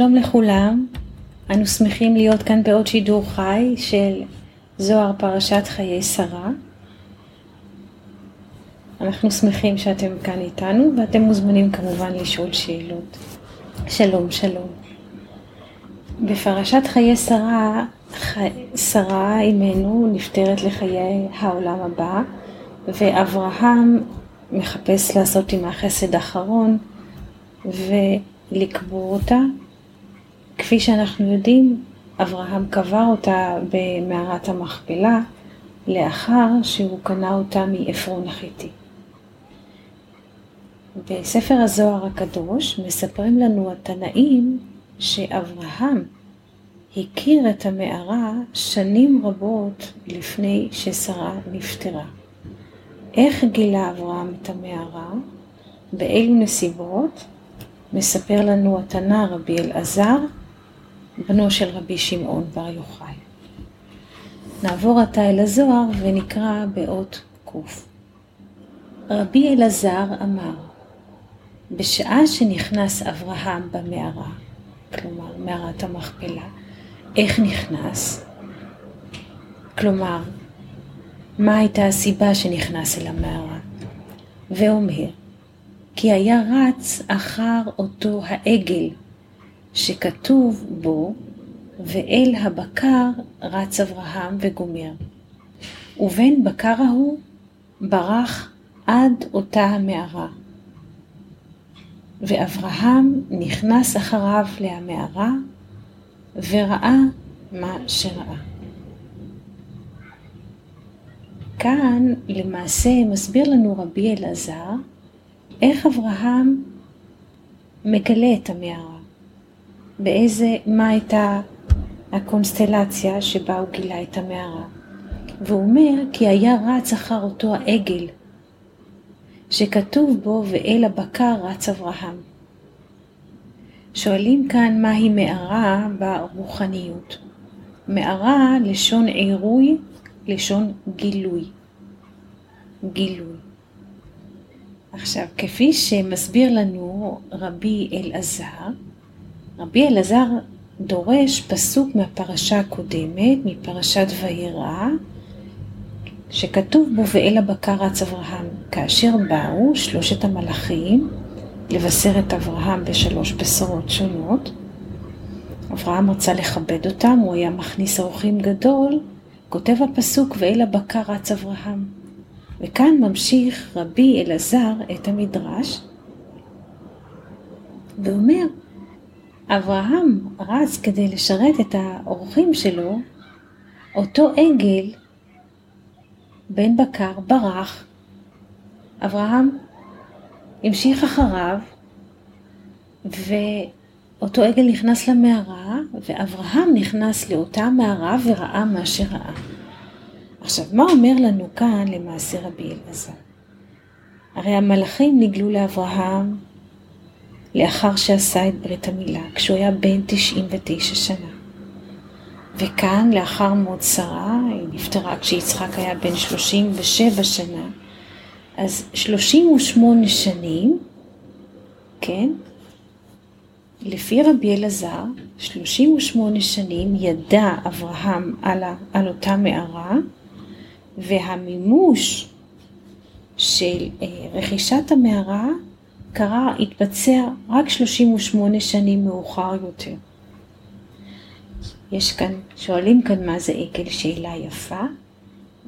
שלום לכולם, אנו שמחים להיות כאן בעוד שידור חי של זוהר פרשת חיי שרה. אנחנו שמחים שאתם כאן איתנו ואתם מוזמנים כמובן לשאול שאלות. שלום, שלום. בפרשת חיי שרה, שרה אימנו נפטרת לחיי העולם הבא ואברהם מחפש לעשות עמה חסד אחרון ולקבור אותה. כפי שאנחנו יודעים, אברהם קבר אותה במערת המכפלה לאחר שהוא קנה אותה מעפרון החיתי. בספר הזוהר הקדוש מספרים לנו התנאים שאברהם הכיר את המערה שנים רבות לפני ששרה נפטרה. איך גילה אברהם את המערה? באילו נסיבות? מספר לנו התנא רבי אלעזר, בנו של רבי שמעון בר יוחאי. נעבור עתה אל הזוהר ונקרא באות ק'. רבי אלעזר אמר, בשעה שנכנס אברהם במערה, כלומר מערת המכפלה, איך נכנס? כלומר, מה הייתה הסיבה שנכנס אל המערה? ואומר, כי היה רץ אחר אותו העגל שכתוב בו, ואל הבקר רץ אברהם וגומר. ובין בקר ההוא ברח עד אותה המערה. ואברהם נכנס אחריו להמערה וראה מה שראה. כאן למעשה מסביר לנו רבי אלעזר איך אברהם מגלה את המערה, באיזה, מה הייתה הקונסטלציה שבה הוא גילה את המערה. והוא אומר כי היה רץ אחר אותו העגל שכתוב בו ואל הבקר רץ אברהם. שואלים כאן מהי מערה ברוחניות. מערה לשון עירוי, לשון גילוי. גילוי. עכשיו, כפי שמסביר לנו רבי אלעזר, רבי אלעזר דורש פסוק מהפרשה הקודמת, מפרשת וירא, שכתוב בו ואל הבקר רץ אברהם, כאשר באו שלושת המלאכים לבשר את אברהם בשלוש בשורות שונות. אברהם רצה לכבד אותם, הוא היה מכניס אורחים גדול, כותב הפסוק ואל הבקר רץ אברהם. וכאן ממשיך רבי אלעזר את המדרש, ואומר, אברהם רץ כדי לשרת את האורחים שלו, אותו עגל, בן בקר, ברח, אברהם המשיך אחריו, ואותו עגל נכנס למערה, ואברהם נכנס לאותה מערה וראה מה שראה. עכשיו, מה אומר לנו כאן למעשה רבי אלעזר? הרי המלאכים נגלו לאברהם לאחר שעשה את ברית המילה, כשהוא היה בן 99 שנה. וכאן, לאחר מות שרה, היא נפטרה כשיצחק היה בן 37 שנה, אז 38 שנים, כן, לפי רבי אלעזר, 38 שנים ידע אברהם על, על אותה מערה, והמימוש של אה, רכישת המערה קרה, התבצע רק 38 שנים מאוחר יותר. יש כאן, שואלים כאן מה זה עגל, שאלה יפה.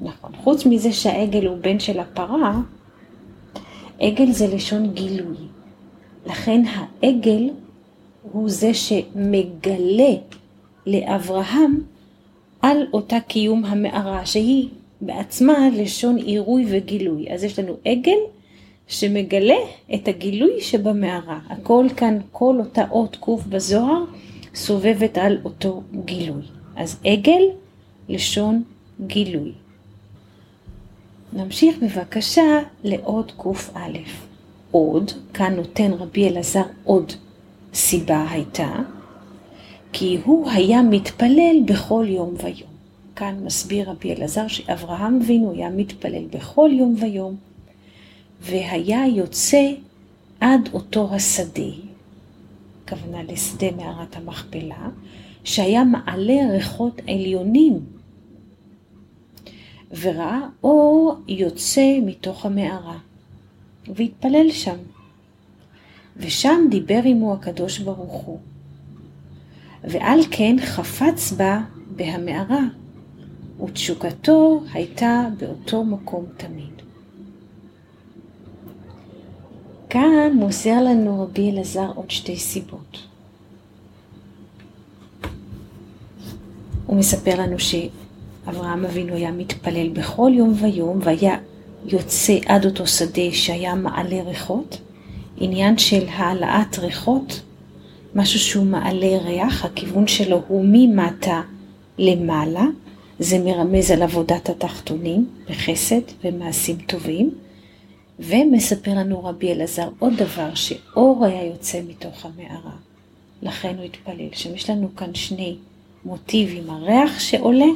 נכון, חוץ מזה שהעגל הוא בן של הפרה, עגל זה לשון גילוי. לכן העגל הוא זה שמגלה לאברהם על אותה קיום המערה, שהיא בעצמה לשון עירוי וגילוי. אז יש לנו עגל שמגלה את הגילוי שבמערה. הכל כאן, כל אותה אות קוף בזוהר, סובבת על אותו גילוי. אז עגל, לשון גילוי. נמשיך בבקשה לעוד קא. עוד, כאן נותן רבי אלעזר עוד סיבה הייתה, כי הוא היה מתפלל בכל יום ויום. כאן מסביר רבי אלעזר שאברהם אבינו היה מתפלל בכל יום ויום, והיה יוצא עד אותו השדה. הכוונה לשדה מערת המכפלה, שהיה מעלה ריחות עליונים, וראה אור יוצא מתוך המערה, והתפלל שם. ושם דיבר עמו הקדוש ברוך הוא. ועל כן חפץ בה בהמערה, ותשוקתו הייתה באותו מקום תמיד. כאן מוסר לנו רבי אלעזר עוד שתי סיבות. הוא מספר לנו שאברהם אבינו היה מתפלל בכל יום ויום והיה יוצא עד אותו שדה שהיה מעלה ריחות, עניין של העלאת ריחות, משהו שהוא מעלה ריח, הכיוון שלו הוא ממטה למעלה, זה מרמז על עבודת התחתונים בחסד ומעשים טובים. ומספר לנו רבי אלעזר עוד דבר, שאור היה יוצא מתוך המערה. לכן הוא התפלל. שיש לנו כאן שני מוטיבים, הריח שעולה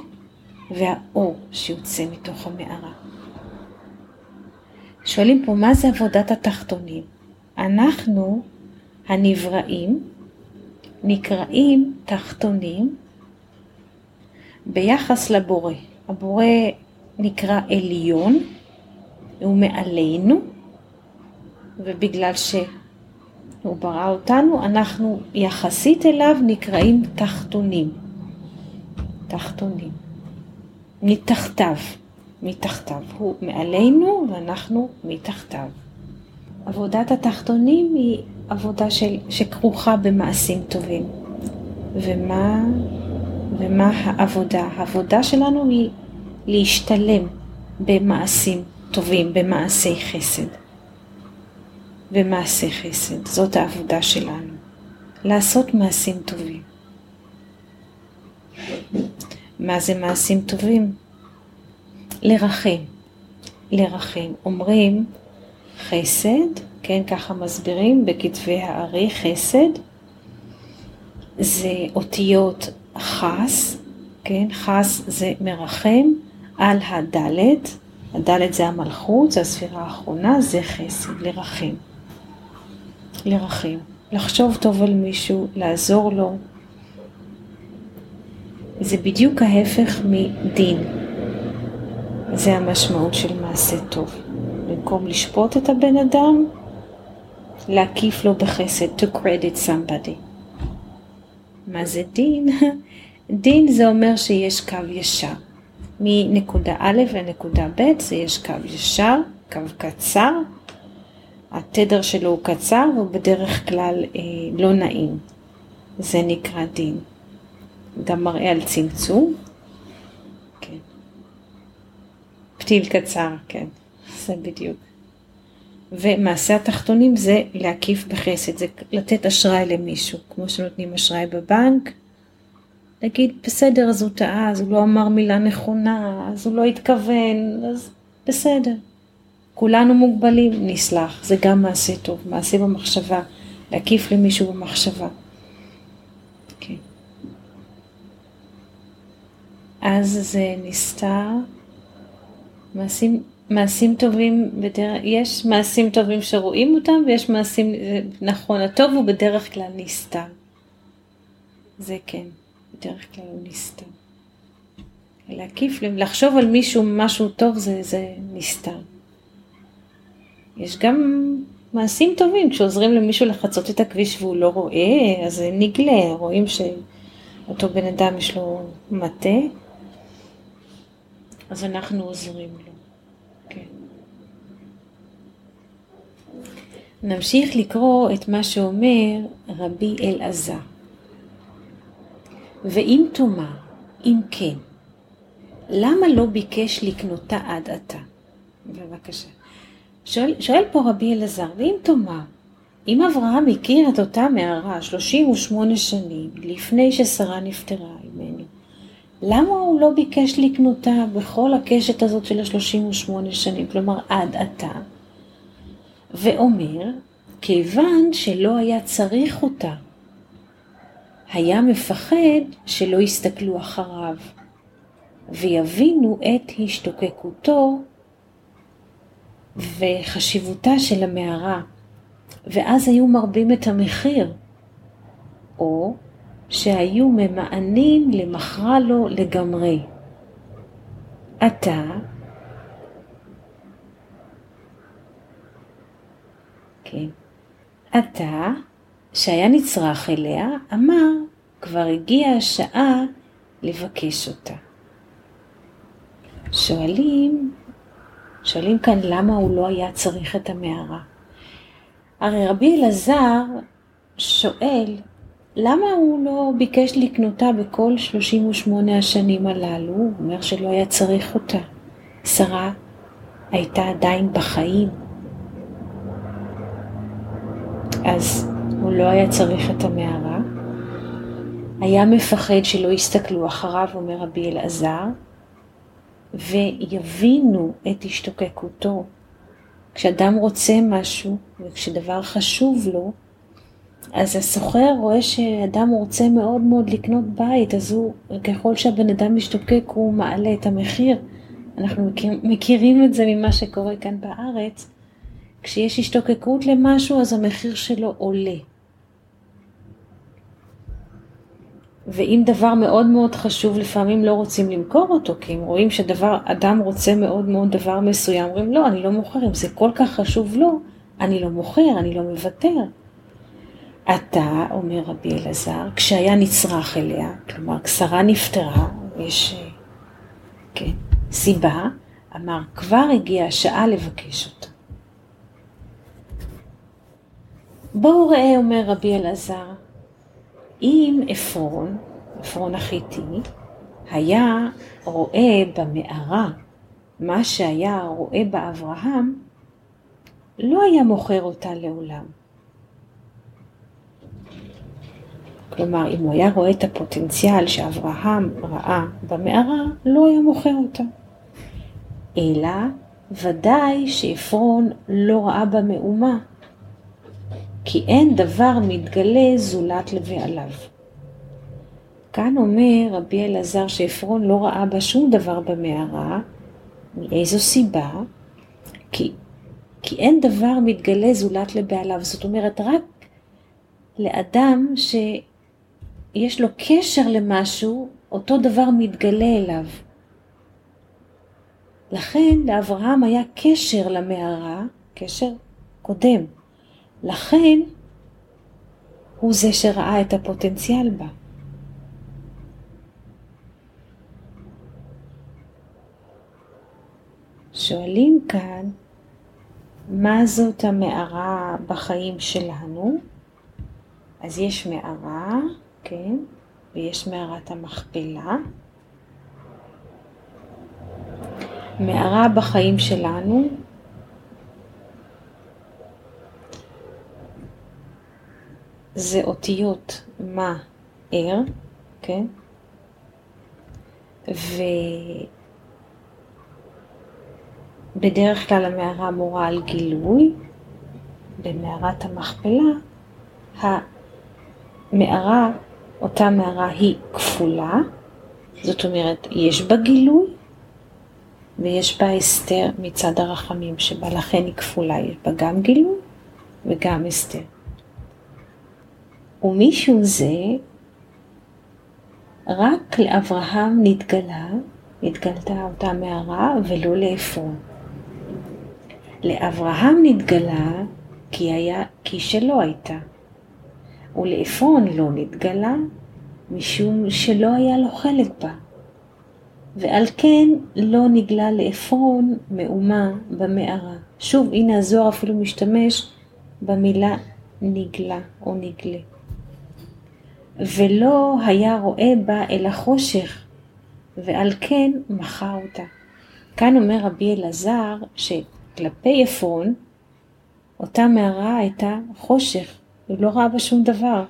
והאור שיוצא מתוך המערה. שואלים פה, מה זה עבודת התחתונים? אנחנו, הנבראים, נקראים תחתונים ביחס לבורא. הבורא נקרא עליון, הוא מעלינו, ובגלל שהוא ברא אותנו, אנחנו יחסית אליו נקראים תחתונים. תחתונים. מתחתיו, מתחתיו. הוא מעלינו ואנחנו מתחתיו. עבודת התחתונים היא עבודה של, שכרוכה במעשים טובים. ומה, ומה העבודה? העבודה שלנו היא להשתלם במעשים טובים, במעשי חסד. במעשי חסד, זאת העבודה שלנו. לעשות מעשים טובים. מה זה מעשים טובים? לרחם. לרחם. אומרים חסד, כן, ככה מסבירים בכתבי הארי, חסד, זה אותיות חס, כן, חס זה מרחם על הדלת, הדלת זה המלכות, זה הספירה האחרונה, זה חסד, לרחם. לרחם. לחשוב טוב על מישהו, לעזור לו. זה בדיוק ההפך מדין. זה המשמעות של מעשה טוב. במקום לשפוט את הבן אדם, להקיף לו בחסד, to credit somebody. מה זה דין? דין זה אומר שיש קו ישר. מנקודה א' לנקודה ב', זה יש קו ישר, קו קצר, התדר שלו הוא קצר ובדרך כלל אה, לא נעים. זה נקרא דין. גם מראה על צמצום. כן. פתיל קצר, כן, זה בדיוק. ומעשה התחתונים זה להקיף בחסד, זה לתת אשראי למישהו, כמו שנותנים אשראי בבנק, להגיד, בסדר, אז הוא טעה, אז הוא לא אמר מילה נכונה, אז הוא לא התכוון, אז בסדר. כולנו מוגבלים, נסלח, זה גם מעשה טוב, מעשה במחשבה, להקיף למישהו במחשבה. כן. אז זה נסתר, מעשים, מעשים טובים, בדרך, יש מעשים טובים שרואים אותם ויש מעשים, נכון, הטוב הוא בדרך כלל נסתר. זה כן. בדרך כלל הוא נסתר. להקיף, לחשוב על מישהו משהו טוב זה, זה נסתר. יש גם מעשים טובים, כשעוזרים למישהו לחצות את הכביש והוא לא רואה, אז זה נגלה, רואים שאותו בן אדם יש לו מטה, אז אנחנו עוזרים לו. כן. נמשיך לקרוא את מה שאומר רבי אלעזר. ואם תאמר, אם כן, למה לא ביקש לקנותה עד עתה? בבקשה. שואל, שואל פה רבי אלעזר, ואם תאמר, אם אברהם הכיר את אותה מערה 38 שנים לפני ששרה נפטרה ממנו, למה הוא לא ביקש לקנותה בכל הקשת הזאת של ה-38 שנים, כלומר עד עתה? ואומר, כיוון שלא היה צריך אותה, היה מפחד שלא יסתכלו אחריו ויבינו את השתוקקותו וחשיבותה של המערה, ואז היו מרבים את המחיר. או שהיו ממאנים למכרה לו לגמרי. אתה כן. אתה, שהיה נצרך אליה, אמר, כבר הגיעה השעה לבקש אותה. שואלים, שואלים כאן למה הוא לא היה צריך את המערה. הרי רבי אלעזר שואל, למה הוא לא ביקש לקנותה בכל 38 השנים הללו? הוא אומר שלא היה צריך אותה. שרה הייתה עדיין בחיים. אז הוא לא היה צריך את המערה. היה מפחד שלא יסתכלו אחריו, אומר רבי אלעזר, ויבינו את השתוקקותו. כשאדם רוצה משהו, וכשדבר חשוב לו, אז הסוחר רואה שאדם רוצה מאוד מאוד לקנות בית, אז הוא, ככל שהבן אדם משתוקק, הוא מעלה את המחיר. אנחנו מכיר, מכירים את זה ממה שקורה כאן בארץ. כשיש השתוקקות למשהו, אז המחיר שלו עולה. ואם דבר מאוד מאוד חשוב, לפעמים לא רוצים למכור אותו, כי הם רואים שדבר, אדם רוצה מאוד מאוד דבר מסוים, אומרים לא, אני לא מוכר, אם זה כל כך חשוב לו, אני לא מוכר, אני לא מוותר. אתה, אומר רבי אלעזר, כשהיה נצרך אליה, כלומר, כשרה נפטרה, יש, כן, סיבה, אמר, כבר הגיעה השעה לבקש אותה. בואו ראה, אומר רבי אלעזר, אם עפרון, עפרון החיתי, היה רואה במערה מה שהיה רואה באברהם, לא היה מוכר אותה לעולם. כלומר, אם הוא היה רואה את הפוטנציאל שאברהם ראה במערה, לא היה מוכר אותה. אלא ודאי שעפרון לא ראה בה מאומה, כי אין דבר מתגלה זולת לבעליו. כאן אומר רבי אלעזר שעפרון לא ראה בה שום דבר במערה, מאיזו סיבה? כי, כי אין דבר מתגלה זולת לבעליו. זאת אומרת, רק לאדם שיש לו קשר למשהו, אותו דבר מתגלה אליו. לכן לאברהם היה קשר למערה, קשר קודם. לכן הוא זה שראה את הפוטנציאל בה. שואלים כאן, מה זאת המערה בחיים שלנו? אז יש מערה, כן, ויש מערת המכפלה. מערה בחיים שלנו זה אותיות מה ער, כן? ובדרך כלל המערה מורה על גילוי, במערת המכפלה, המערה, אותה מערה היא כפולה, זאת אומרת, יש בה גילוי ויש בה הסתר מצד הרחמים שבה, לכן היא כפולה, יש בה גם גילוי וגם הסתר. ומשום זה רק לאברהם נתגלה, נתגלתה אותה מערה ולא לעפרון. לאברהם נתגלה כי, היה, כי שלא הייתה, ולעפרון לא נתגלה משום שלא היה לו חלק בה. ועל כן לא נגלה לעפרון מאומה במערה. שוב, הנה הזוהר אפילו משתמש במילה נגלה או נגלה. ולא היה רואה בה אלא חושך, ועל כן מחה אותה. כאן אומר רבי אלעזר שכלפי עפרון, אותה מערה הייתה חושך, הוא לא ראה בה שום דבר.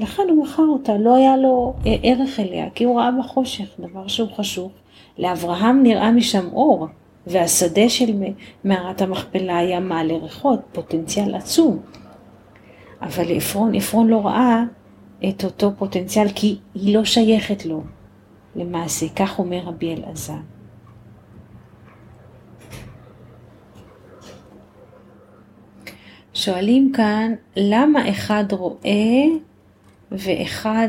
לכן הוא מכר אותה, לא היה לו ערך אליה, כי הוא ראה בה חושך, דבר שהוא חשוך. לאברהם נראה משם אור, והשדה של מערת המכפלה היה מעלה ריחות, פוטנציאל עצום. אבל עפרון, עפרון לא ראה את אותו פוטנציאל, כי היא לא שייכת לו למעשה, כך אומר רבי אלעזר. שואלים כאן, למה אחד רואה ואחד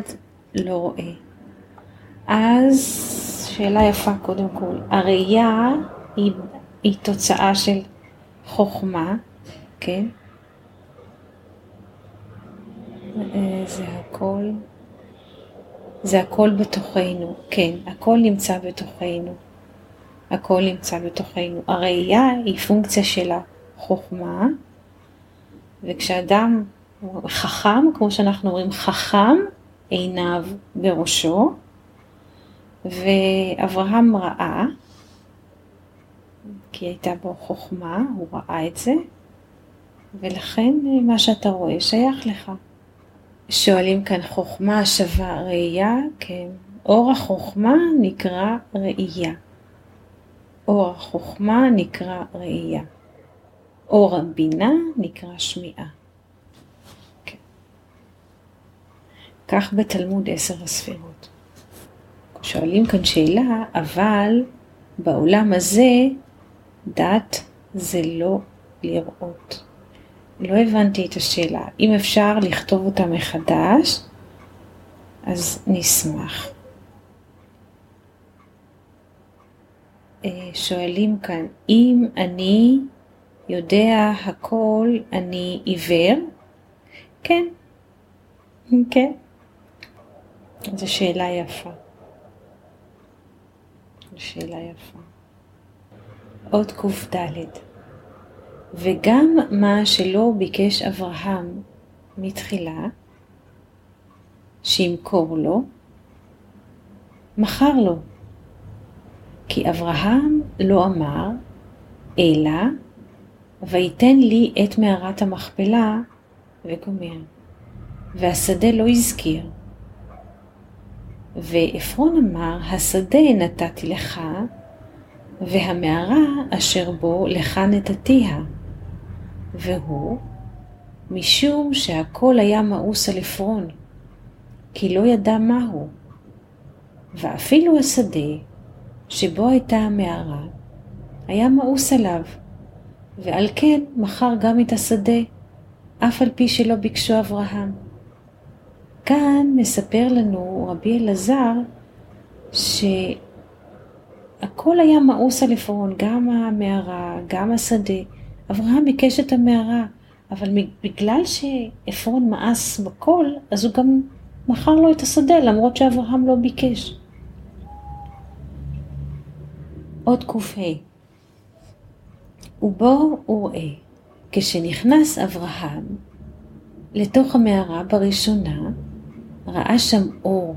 לא רואה. אז שאלה יפה קודם כל, הראייה היא, היא תוצאה של חוכמה, כן? אה, זה הכל, זה הכל בתוכנו, כן, הכל נמצא בתוכנו, הכל נמצא בתוכנו. הראייה היא פונקציה של החוכמה, וכשאדם חכם, כמו שאנחנו אומרים, חכם עיניו בראשו, ואברהם ראה, כי הייתה בו חוכמה, הוא ראה את זה, ולכן מה שאתה רואה שייך לך. שואלים כאן חוכמה שווה ראייה, כן. אור החוכמה נקרא ראייה. אור החוכמה נקרא ראייה. אור הבינה נקרא שמיעה. כן. כך בתלמוד עשר הספירות. שואלים כאן שאלה, אבל בעולם הזה דת זה לא לראות. לא הבנתי את השאלה. אם אפשר לכתוב אותה מחדש, אז נשמח. אה, שואלים כאן, אם אני יודע הכל, אני עיוור? כן, כן. זו שאלה יפה. שאלה יפה. עוד קד. וגם מה שלא ביקש אברהם מתחילה, שימכור לו, מכר לו. כי אברהם לא אמר, אלא ויתן לי את מערת המכפלה וגומר. והשדה לא הזכיר. ועפרון אמר, השדה נתתי לך, והמערה אשר בו לך נתתיה. והוא, משום שהכל היה מאוס על עפרון, כי לא ידע מהו. ואפילו השדה, שבו הייתה המערה, היה מאוס עליו, ועל כן מכר גם את השדה, אף על פי שלא ביקשו אברהם. כאן מספר לנו רבי אלעזר שהכל היה מאוס על עפרון, גם המערה, גם השדה. אברהם ביקש את המערה, אבל בגלל שעפרון מאס בכל, אז הוא גם מכר לו את השדה, למרות שאברהם לא ביקש. עוד קה ובו וראה, כשנכנס אברהם לתוך המערה בראשונה, ראה שם אור,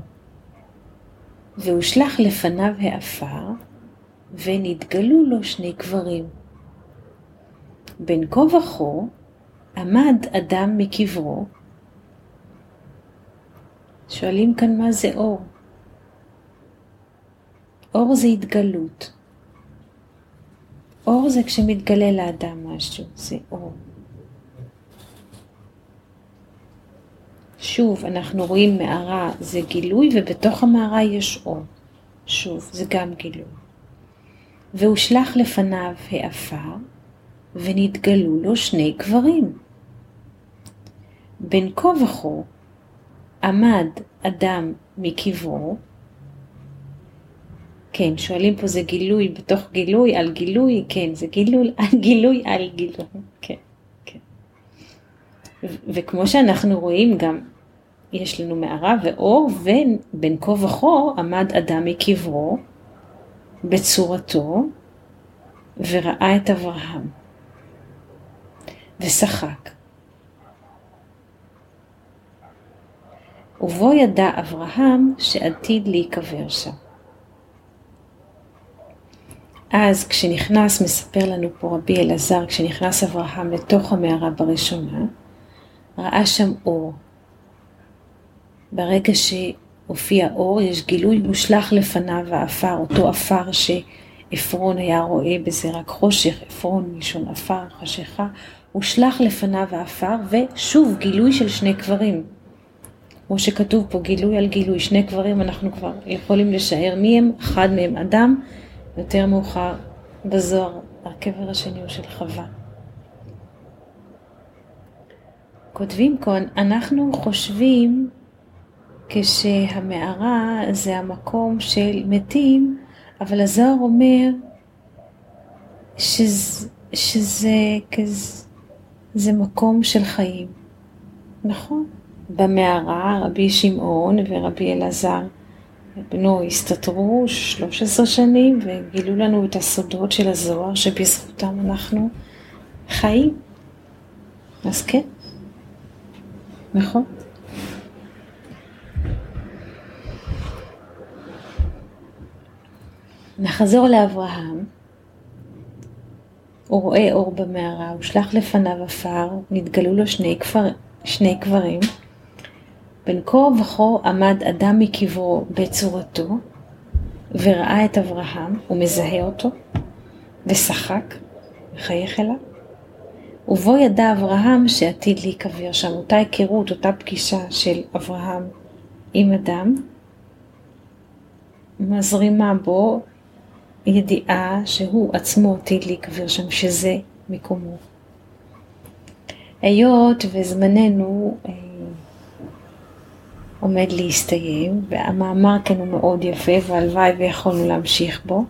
והושלך לפניו העפר, ונתגלו לו שני קברים. בין כה וכה עמד אדם מקברו. שואלים כאן מה זה אור. אור זה התגלות. אור זה כשמתגלה לאדם משהו, זה אור. שוב, אנחנו רואים מערה זה גילוי, ובתוך המערה יש אור. שוב, זה גם גילוי. והושלך לפניו העפר, ונתגלו לו שני קברים. בין כה וכה עמד אדם מקברו, כן, שואלים פה זה גילוי בתוך גילוי על גילוי, כן, זה גילוי על גילוי על גילוי, כן, כן. וכמו שאנחנו רואים גם יש לנו מערה ואור, ובין כה וכה עמד אדם מקברו בצורתו, וראה את אברהם, ושחק. ובו ידע אברהם שעתיד להיקבר שם. אז כשנכנס, מספר לנו פה רבי אלעזר, כשנכנס אברהם לתוך המערה בראשונה, ראה שם אור, ברגע שהופיע אור, יש גילוי מושלך לפניו העפר, אותו עפר שעפרון היה רואה בזה רק חושך, עפרון מלשון עפר, חשיכה, הושלך לפניו העפר, ושוב גילוי של שני קברים. כמו שכתוב פה, גילוי על גילוי, שני קברים, אנחנו כבר יכולים לשער מי הם, אחד מהם אדם, יותר מאוחר בזוהר, הקבר השני הוא של חווה. כותבים כאן, אנחנו חושבים כשהמערה זה המקום של מתים, אבל הזוהר אומר שזה, שזה כזה, זה מקום של חיים, נכון? במערה רבי שמעון ורבי אלעזר בנו הסתתרו 13 שנים וגילו לנו את הסודות של הזוהר שבזכותם אנחנו חיים. אז כן, נכון. נחזור לאברהם. הוא רואה אור במערה, הוא שלח לפניו עפר, נתגלו לו שני, כבר, שני קברים. בין כה וכה עמד אדם מקברו בצורתו, וראה את אברהם, הוא מזהה אותו, ושחק, מחייך אליו. ובו ידע אברהם שעתיד להיקבר שם, אותה היכרות, אותה פגישה של אברהם עם אדם, מזרימה בו ידיעה שהוא עצמו עתיד להיקבר שם, שזה מקומו. היות וזמננו אה, עומד להסתיים, והמאמר כאן הוא מאוד יפה, והלוואי ויכולנו להמשיך בו.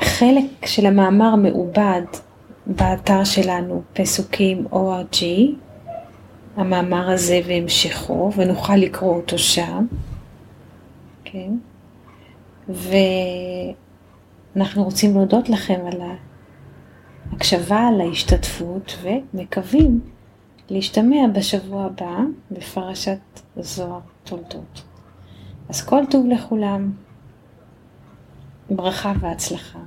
חלק של המאמר מעובד באתר שלנו, פסוקים ORG, המאמר הזה והמשכו, ונוכל לקרוא אותו שם, כן? ואנחנו רוצים להודות לכם על ההקשבה, על ההשתתפות, ומקווים להשתמע בשבוע הבא בפרשת זוהר תולדות. אז כל טוב לכולם, ברכה והצלחה.